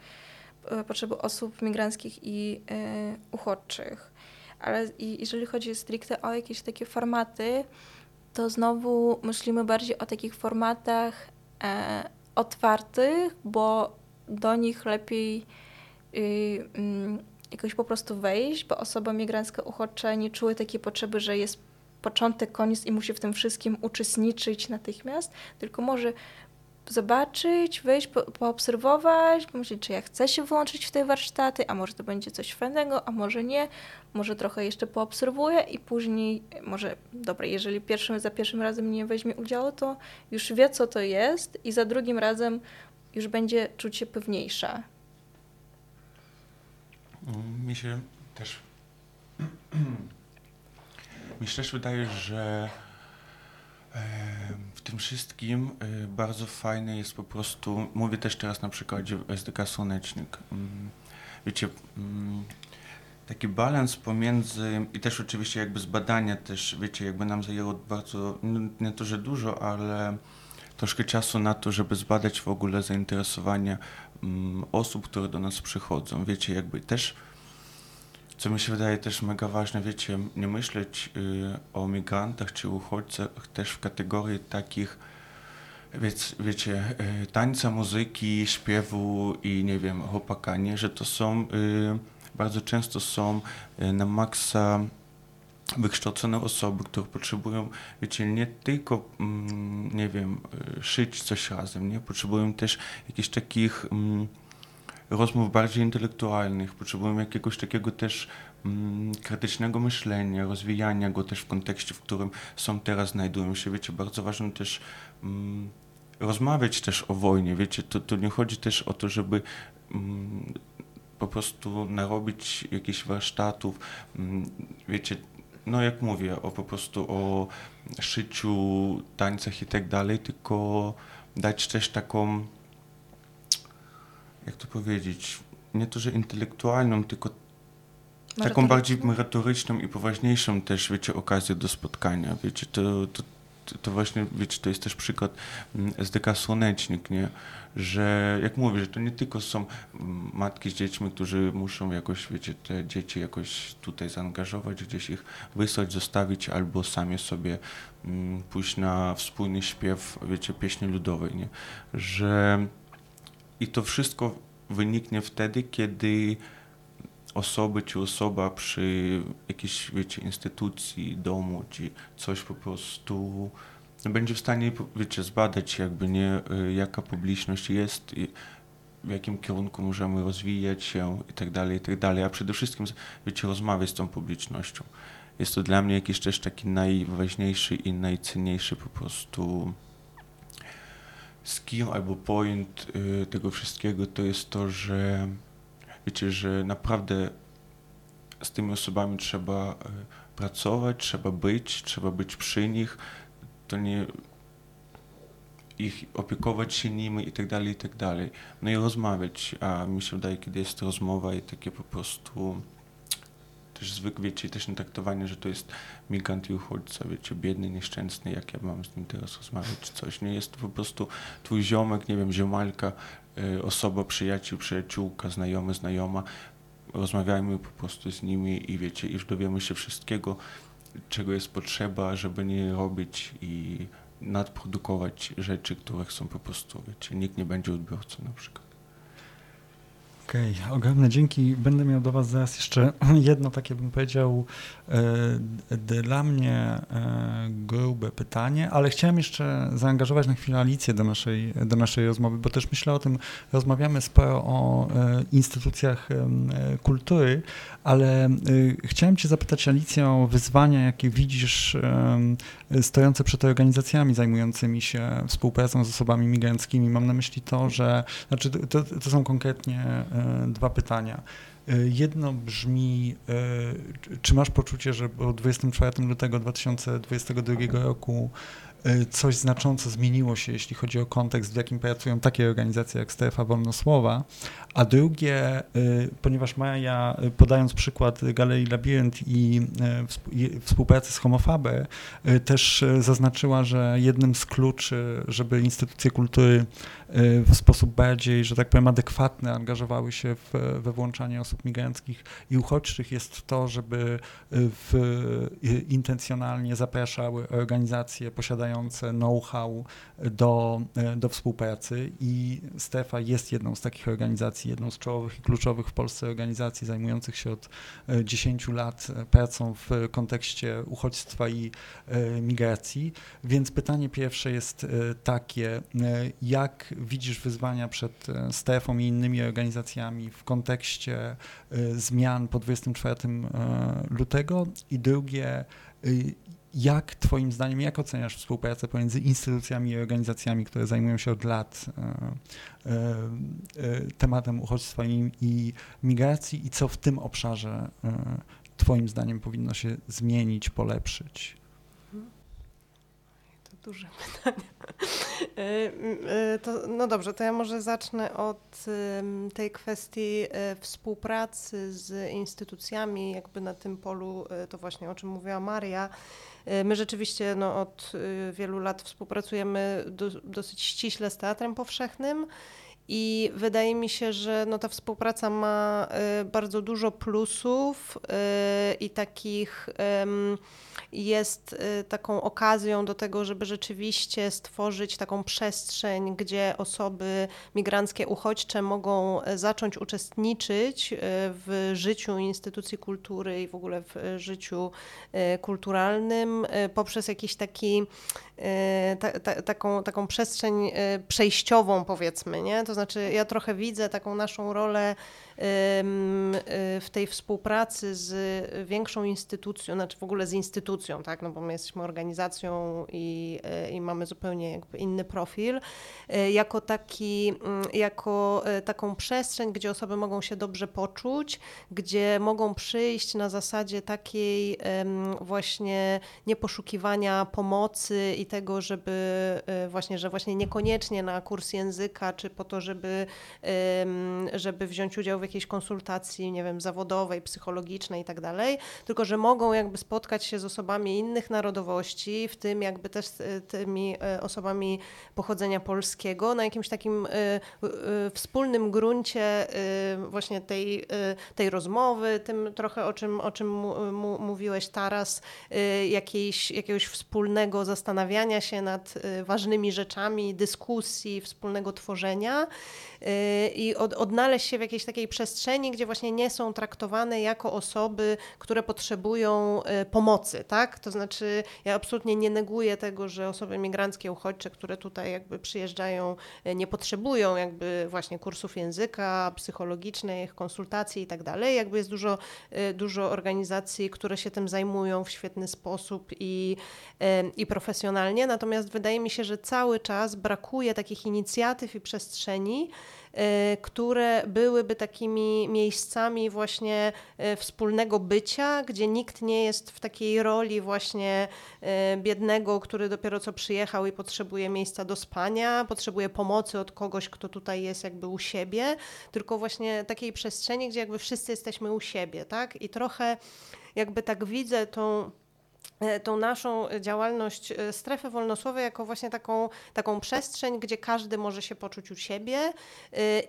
e, potrzeby osób migranckich i e, uchodźczych. Ale jeżeli chodzi stricte o jakieś takie formaty, to znowu myślimy bardziej o takich formatach e, otwartych, bo do nich lepiej y, mm, jakoś po prostu wejść, bo osoba migrancka uchodźcza nie czuje takiej potrzeby, że jest początek, koniec i musi w tym wszystkim uczestniczyć natychmiast, tylko może zobaczyć, wejść, po, poobserwować, pomyśleć, czy ja chcę się włączyć w te warsztaty, a może to będzie coś fajnego, a może nie, może trochę jeszcze poobserwuję i później, może, dobra, jeżeli pierwszym, za pierwszym razem nie weźmie udziału, to już wie, co to jest i za drugim razem już będzie czuć się pewniejsza. Mi się też. Mi się też wydaje, że w tym wszystkim e, bardzo fajne jest po prostu. Mówię też teraz na przykładzie SDK Słonecznik. Mm, Wiecie, mm, taki balans pomiędzy i też oczywiście jakby z badania też, wiecie, jakby nam zajęło bardzo, nie to, że dużo, ale troszkę czasu na to, żeby zbadać w ogóle zainteresowanie mm, osób, które do nas przychodzą. Wiecie, jakby też, co mi się wydaje też mega ważne, wiecie, nie myśleć y, o migrantach czy uchodźcach też w kategorii takich, wiec, wiecie, y, tańca, muzyki, śpiewu i nie wiem, chłopaka, nie, że to są, y, bardzo często są na maksa wykształcone osoby, które potrzebują, wiecie, nie tylko, mm, nie wiem, szyć coś razem, nie? Potrzebują też jakichś takich mm, rozmów bardziej intelektualnych, potrzebują jakiegoś takiego też mm, krytycznego myślenia, rozwijania go też w kontekście, w którym są teraz, znajdują się, wiecie, bardzo ważne też mm, rozmawiać też o wojnie, wiecie, to, to nie chodzi też o to, żeby mm, po prostu narobić jakichś warsztatów, mm, wiecie, no jak mówię, o po prostu o szyciu, tańcach i tak dalej, tylko dać też taką, jak to powiedzieć, nie to, że intelektualną, tylko taką bardziej merytoryczną i poważniejszą też, wiecie, okazję do spotkania, wiecie, to, to, to, właśnie, wiecie, to jest też przykład mm, SDK Słonecznik, nie, że jak mówię, że to nie tylko są mm, matki z dziećmi, którzy muszą jakoś, wiecie, te dzieci jakoś tutaj zaangażować, gdzieś ich wysłać, zostawić, albo sami sobie mm, pójść na wspólny śpiew, wiecie, pieśni ludowej, nie, że i to wszystko wyniknie wtedy, kiedy osoby czy osoba przy jakiejś, wiecie, instytucji, domu, czy coś po prostu będzie w stanie, wiecie, zbadać jakby, nie, y, jaka publiczność jest i w jakim kierunku możemy rozwijać się i tak dalej, i tak dalej, a przede wszystkim, wiecie, rozmawiać z tą publicznością. Jest to dla mnie jakiś też taki najważniejszy i najcenniejszy po prostu skill albo point y, tego wszystkiego to jest to, że wiecie, że naprawdę z tymi osobami trzeba y, pracować, trzeba być, trzeba być przy nich, to nie ich opiekować się nimi i tak dalej, i tak dalej. No i rozmawiać, a mi się wydaje, kiedy jest rozmowa i takie po prostu też zwykle, wiecie, też nie traktowanie, że to jest migrant i uchodźca, wiecie, biedny, nieszczęsny, jak ja mam z nim teraz rozmawiać, czy coś. Nie jest to po prostu twój ziomek, nie wiem, ziomalka, y, osoba, przyjaciół, przyjaciółka, znajomy, znajoma. Rozmawiajmy po prostu z nimi i wiecie, już dowiemy się wszystkiego, czego jest potrzeba, żeby nie robić i nadprodukować rzeczy, które są po prostu, wiecie, nikt nie będzie odbiorcą na przykład. Okej, okay, ogromne dzięki. Będę miał do Was zaraz jeszcze jedno takie, bym powiedział, dla mnie e, grube pytanie, ale chciałem jeszcze zaangażować na chwilę Alicję do naszej, do naszej rozmowy, bo też myślę o tym, rozmawiamy sporo o e, instytucjach kultury, ale chciałem Cię zapytać, Alicja, o wyzwania, jakie widzisz stojące przed organizacjami zajmującymi się współpracą z osobami migranckimi. Mam na myśli to, że, znaczy to, to są konkretnie E, dwa pytania. E, jedno brzmi, e, czy masz poczucie, że po 24 lutego 2022 roku coś znacząco zmieniło się, jeśli chodzi o kontekst, w jakim pracują takie organizacje jak Strefa Wolnosłowa, a drugie, ponieważ Maja, podając przykład Galerii Labirynt i współpracy z Homofabe, też zaznaczyła, że jednym z kluczy, żeby instytucje kultury w sposób bardziej, że tak powiem, adekwatny angażowały się w, we włączanie osób migranckich i uchodźczych jest to, żeby w, intencjonalnie zapraszały organizacje posiadające know-how do, do współpracy i Stefa jest jedną z takich organizacji, jedną z czołowych i kluczowych w Polsce organizacji zajmujących się od 10 lat pracą w kontekście uchodźstwa i migracji. Więc pytanie pierwsze jest takie, jak widzisz wyzwania przed e, Stefą i innymi organizacjami w kontekście e, zmian po 24 e, lutego? I drugie, jak Twoim zdaniem, jak oceniasz współpracę pomiędzy instytucjami i organizacjami, które zajmują się od lat tematem uchodźstwa i, migracji i co w tym obszarze Twoim zdaniem powinno się zmienić, polepszyć? duże pytanie. E, to, no dobrze, to ja może zacznę od tej kwestii e, współpracy z instytucjami, jakby na tym polu, to właśnie o czym mówiła Maria. My rzeczywiście no, od wielu lat współpracujemy do, dosyć ściśle z Teatrem Powszechnym. I wydaje mi się, że no, ta współpraca ma bardzo dużo plusów i takich jest y, taką okazją do tego, żeby rzeczywiście stworzyć taką przestrzeń, gdzie osoby migranckie, uchodźcze mogą e, zacząć uczestniczyć e, w życiu instytucji kultury i w ogóle w życiu kulturalnym poprzez jakiś taki ta, ta, taką, taką przestrzeń przejściową, powiedzmy, nie? To znaczy, ja trochę widzę taką naszą rolę w tej współpracy z większą instytucją, znaczy w ogóle z instytucją, tak, no bo my jesteśmy organizacją i, e, i mamy zupełnie inny profil, e, jako taki, mm, jako e, taką przestrzeń, gdzie osoby mogą się dobrze poczuć, gdzie mogą przyjść na zasadzie takiej właśnie nieposzukiwania pomocy i tego, żeby właśnie, że właśnie niekoniecznie na kurs języka, czy po to, żeby, żeby wziąć udział w jakiejś konsultacji, nie wiem, zawodowej, psychologicznej i tak dalej, tylko że mogą jakby spotkać się z osobami innych narodowości, w tym jakby też z tymi e, osobami pochodzenia polskiego, na jakimś takim e, e, wspólnym gruncie właśnie tej, tej rozmowy, tym trochę o czym, o czym mówiłeś Taras, jakiejś, jakiegoś wspólnego zastanawiania się nad ważnymi rzeczami, dyskusji, wspólnego tworzenia i od, odnaleźć się w jakiejś takiej przestrzeni, gdzie właśnie nie są traktowane jako osoby, które potrzebują e, pomocy, tak? To znaczy, ja absolutnie nie neguję tego, że osoby migranckie, uchodźcze, które tutaj jakby przyjeżdżają, nie potrzebują jakby właśnie kursów języka, psychologicznych, konsultacji i tak dalej. Jakby jest dużo, dużo organizacji, które się tym zajmują w świetny sposób i, i profesjonalnie, natomiast wydaje mi się, że cały czas brakuje takich inicjatyw i przestrzeni, Y, które byłyby takimi miejscami właśnie y, wspólnego bycia, gdzie nikt nie jest w takiej roli właśnie y, biednego, który dopiero co przyjechał i potrzebuje miejsca do spania, potrzebuje pomocy od kogoś, kto tutaj jest jakby u siebie, tylko właśnie takiej przestrzeni, gdzie jakby wszyscy jesteśmy u siebie, tak? I trochę jakby tak widzę tą tą naszą działalność e, strefy wolnosłowej jako właśnie taką, taką przestrzeń, gdzie każdy może się poczuć u siebie e,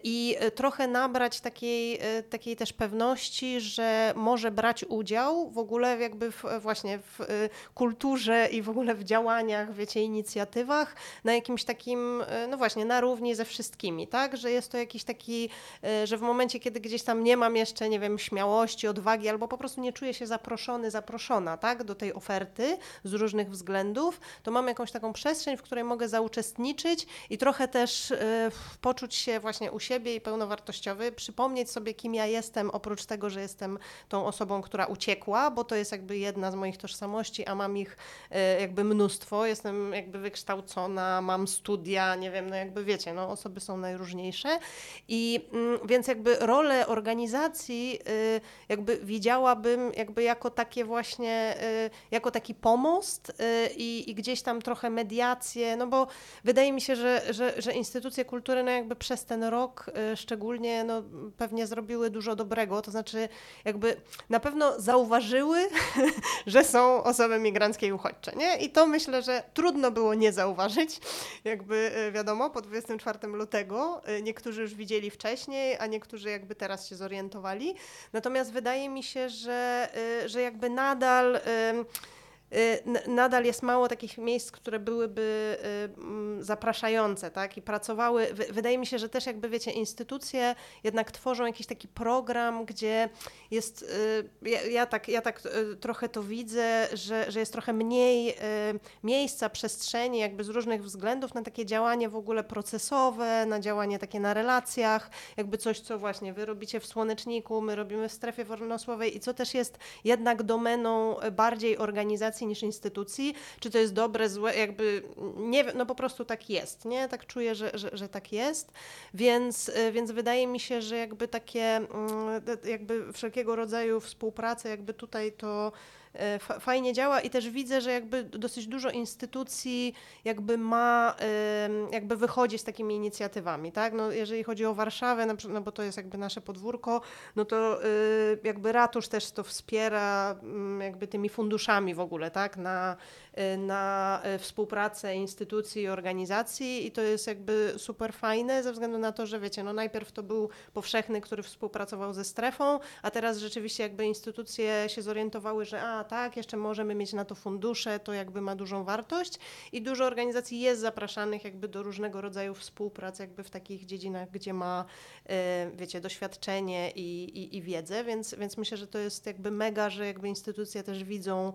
i trochę nabrać takiej, e, takiej też pewności, że może brać udział w ogóle jakby w, właśnie w e, kulturze i w ogóle w działaniach, wiecie, inicjatywach na jakimś takim, e, no właśnie, na równi ze wszystkimi, tak? Że jest to jakiś taki, e, że w momencie, kiedy gdzieś tam nie mam jeszcze, nie wiem, śmiałości, odwagi, albo po prostu nie czuję się zaproszony, zaproszona, tak? Do tej oferty z różnych względów, to mam jakąś taką przestrzeń, w której mogę zauczestniczyć i trochę też e, poczuć się właśnie u siebie i pełnowartościowy, przypomnieć sobie, kim ja jestem, oprócz tego, że jestem tą osobą, która uciekła, bo to jest jakby jedna z moich tożsamości, a mam ich e, jakby mnóstwo, jestem jakby wykształcona, mam studia, nie wiem, no jakby wiecie, no osoby są najróżniejsze. I mm, więc jakby rolę organizacji y, jakby widziałabym jakby jako takie właśnie, y, jako taki pomost y, i, i gdzieś tam trochę mediację, no bo wydaje mi się, że, że, że instytucje kultury no jakby przez ten rok y, szczególnie no pewnie zrobiły dużo dobrego, to znaczy jakby na pewno zauważyły, że są osoby migranckie i uchodźcze, nie? I to myślę, że trudno było nie zauważyć, jakby y, wiadomo, po 24 lutego niektórzy już widzieli wcześniej, a niektórzy jakby teraz się zorientowali. Natomiast wydaje mi się, że, że jakby nadal nadal jest mało takich miejsc, które byłyby y, mm, zapraszające, tak, i pracowały. Wy- Wydaje mi się, że też jakby, wiecie, instytucje jednak tworzą jakiś taki program, gdzie jest, y, ja, ja tak, ja tak y, trochę to widzę, że, że jest trochę mniej y, miejsca, przestrzeni jakby z różnych względów na takie działanie w ogóle procesowe, na działanie takie na relacjach, jakby coś, co właśnie wy robicie w Słoneczniku, my robimy w strefie wolnosłowej i co też jest jednak domeną bardziej organizacji niż instytucji. Czy to jest dobre, złe, jakby nie no po prostu tak jest, nie? Tak czuję, że, że, że tak jest, więc, y, więc wydaje mi się, że jakby takie, mm, jakby wszelkiego rodzaju współpraca, jakby tutaj to fajnie działa i też widzę, że jakby dosyć dużo instytucji jakby ma, jakby wychodzi z takimi inicjatywami, tak? No, jeżeli chodzi o Warszawę, no bo to jest jakby nasze podwórko, no to y, jakby ratusz też to wspiera mm, jakby tymi funduszami w ogóle, tak? Na, na y, współpracę instytucji i organizacji i to jest jakby super fajne ze względu na to, że wiecie, no najpierw to był powszechny, który współpracował ze strefą, a teraz rzeczywiście jakby instytucje się zorientowały, że a tak, jeszcze możemy mieć na to fundusze, to jakby ma dużą wartość i dużo organizacji jest zapraszanych jakby do różnego rodzaju współprac jakby w takich dziedzinach, gdzie ma, e, wiecie, doświadczenie i, i, i wiedzę, więc, więc myślę, że to jest jakby mega, że jakby instytucje też widzą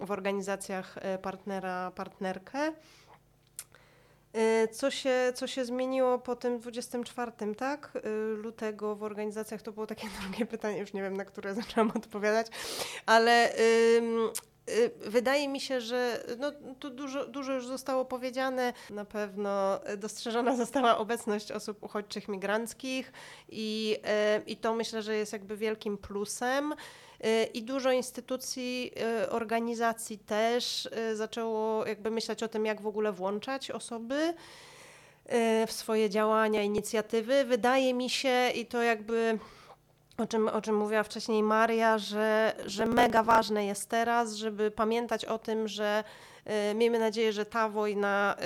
w organizacjach e, partnera, partnerkę. E, Co się, co się zmieniło po tym 24, tak? E, Lutego w organizacjach to było takie drugie pytanie, już nie wiem, na które zaczęłam odpowiadać, ale wydaje mi się, że no, tu dużo, dużo już zostało powiedziane. Na pewno dostrzeżona została obecność osób uchodźczych migranckich i, i to myślę, że jest jakby wielkim plusem. E, I dużo instytucji, e, organizacji też e, zaczęło jakby myśleć o tym, jak w ogóle włączać osoby w swoje działania, inicjatywy. Wydaje mi się, i to jakby o czym, o czym mówiła wcześniej Maria, że, że mega ważne jest teraz, żeby pamiętać o tym, że y, miejmy nadzieję, że ta wojna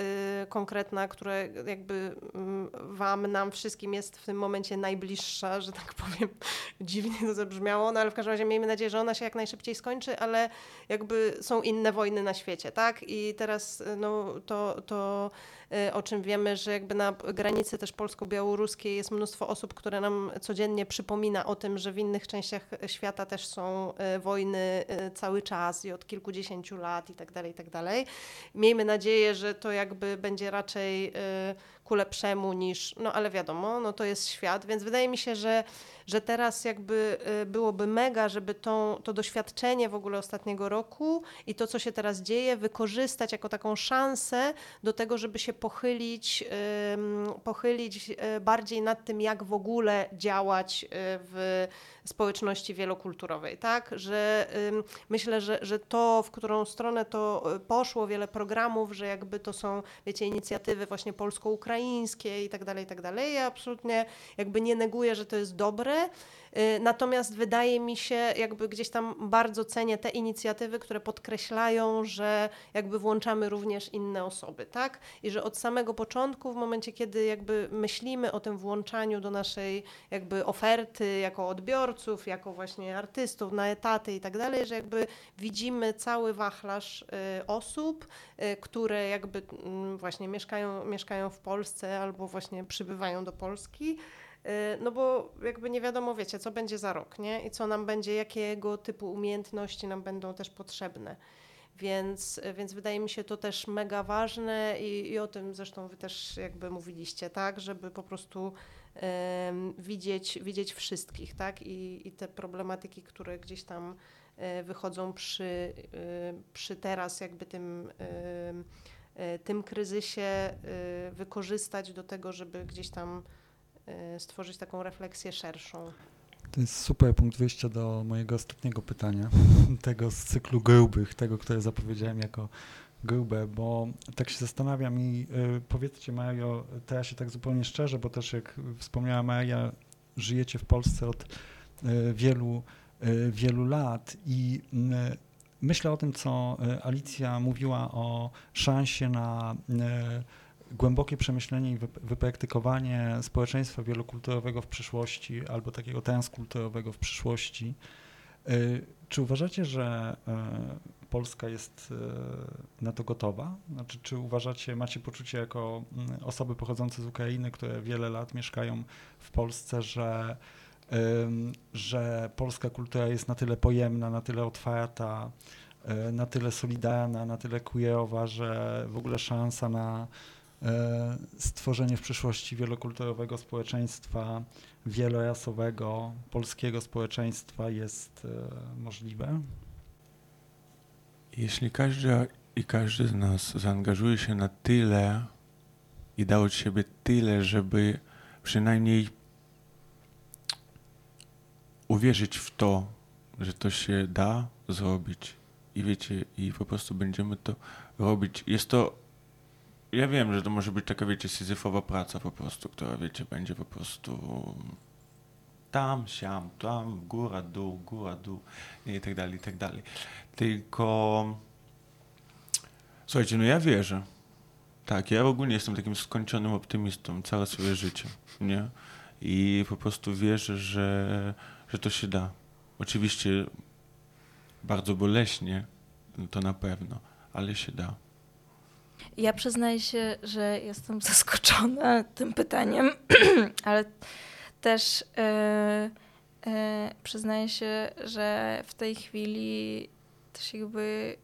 y, konkretna, która jakby mm, wam, nam wszystkim jest w tym momencie najbliższa, że tak powiem, dziwnie to zabrzmiało, no ale w każdym razie miejmy nadzieję, że ona się jak najszybciej skończy, ale jakby są inne wojny na świecie, tak? I teraz y, no, to, to y, o czym wiemy, że jakby na granicy też polsko-białoruskiej jest mnóstwo osób, które nam codziennie przypomina o tym, że w innych częściach świata też są y, wojny y, cały czas i od kilkudziesięciu lat i tak dalej, i tak dalej. Miejmy nadzieję, że to jakby będzie raczej y, ku lepszemu niż, no ale wiadomo, no to jest świat, więc wydaje mi się, że, że teraz jakby y, byłoby mega, żeby tą, to doświadczenie w ogóle ostatniego roku i to, co się teraz dzieje, wykorzystać jako taką szansę do tego, żeby się pochylić, pochylić y, bardziej nad tym, jak w ogóle działać y, w społeczności wielokulturowej, tak? Że myślę, że, że to, w którą stronę to y, poszło, wiele programów, że jakby to są, wiecie, inicjatywy właśnie polsko-ukraińskie, ukraińskie i tak dalej, i tak dalej. Ja absolutnie jakby nie neguję, że to jest dobre, y, natomiast wydaje mi się, jakby gdzieś tam bardzo cenię te inicjatywy, które podkreślają, że jakby włączamy również inne osoby, tak? I że od samego początku, w momencie, kiedy jakby myślimy o tym włączaniu do naszej jakby oferty jako odbiorców, jako właśnie artystów na etaty i tak dalej, że jakby widzimy cały wachlarz y, osób, y, które jakby mm, właśnie mieszkają, mieszkają w Polsce albo właśnie przybywają do Polski. Y, No bo jakby nie wiadomo, wiecie, co będzie za rok, nie? I co nam będzie, jakiego typu umiejętności nam będą też potrzebne. Więc, więc wydaje mi się to też mega ważne i, i o tym zresztą wy też jakby mówiliście, tak? Żeby po prostu widzieć, widzieć wszystkich, tak? I, I te problematyki, które gdzieś tam e, wychodzą przy, e, przy teraz jakby tym, e, tym kryzysie wykorzystać do tego, żeby gdzieś tam stworzyć taką refleksję szerszą. To jest super punkt wyjścia do mojego ostatniego pytania, tego z cyklu grubych, tego, które zapowiedziałem jako grube, bo tak się zastanawiam i y, powiedzcie Mario, teraz się tak zupełnie szczerze, bo też jak wspomniała Maria, żyjecie w Polsce od y, wielu, y, wielu lat i myślę o tym, co Alicja mówiła o szansie na głębokie przemyślenie i wyp- wypraktykowanie społeczeństwa wielokulturowego w przyszłości albo takiego transkulturowego w przyszłości. Czy uważacie, że Polska jest y, na to gotowa? Znaczy, czy uważacie, macie poczucie jako mm, osoby pochodzące z Ukrainy, które wiele lat mieszkają w Polsce, że, że polska kultura jest na tyle pojemna, na tyle otwarta, y, na tyle solidarna, na tyle queerowa, że w ogóle szansa na e, stworzenie w przyszłości wielokulturowego społeczeństwa, wielorasowego, polskiego społeczeństwa jest e, możliwe? Jeśli każdy i każdy z nas zaangażuje się na tyle i da od siebie tyle, żeby przynajmniej uwierzyć w to, że to się da zrobić i wiecie, i po prostu będziemy to robić. Jest to, ja wiem, że to może być taka, wiecie, syzyfowa praca po prostu, która, wiecie, będzie po prostu tam, siam, tam, góra, dół, góra, dół i tak dalej, i tak dalej. Tylko słuchajcie, no ja wierzę. Tak, ja ogólnie jestem takim skończonym optymistą całe swoje życie, nie? I po prostu wierzę, że, że to się da. Oczywiście bardzo boleśnie, no to na pewno, ale się da. Ja przyznaję się, że jestem zaskoczona tym pytaniem, ale też e, e, przyznaję się, że w tej chwili też jakby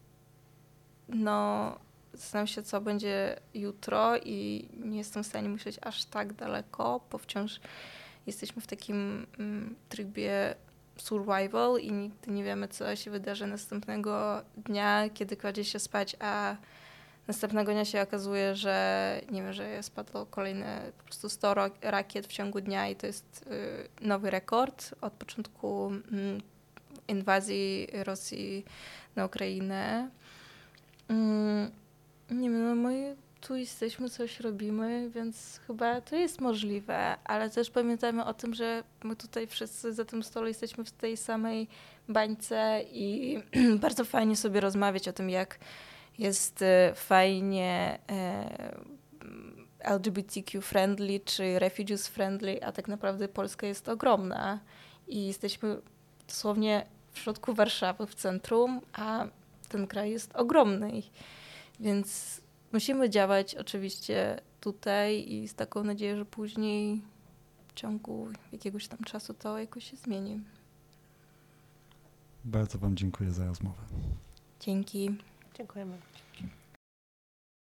no zastanawiam się, co będzie jutro i nie jestem w stanie myśleć aż tak daleko, bo wciąż jesteśmy w takim mm, trybie survival i nigdy nie wiemy, co się wydarzy następnego dnia, kiedy kładzie się spać, a następnego dnia się okazuje, że nie wiem, że spadło kolejne po prostu 100 ro- rakiet w ciągu dnia i to jest y, nowy rekord od początku mm, inwazji Rosji na Ukrainę. Mm, nie wiem, no my tu jesteśmy, coś robimy, więc chyba to jest możliwe, ale też pamiętajmy o tym, że my tutaj wszyscy za tym stole jesteśmy w tej samej bańce i bardzo fajnie sobie rozmawiać o tym, jak jest e, fajnie e, LGBTQ friendly czy refugees friendly, a tak naprawdę Polska jest ogromna i jesteśmy dosłownie w środku Warszawy, w centrum, a ten kraj jest ogromny. Więc musimy działać oczywiście tutaj i z taką nadzieją, że później w ciągu jakiegoś tam czasu to jakoś się zmieni. Bardzo Wam dziękuję za rozmowę. Dzięki. Dziękujemy.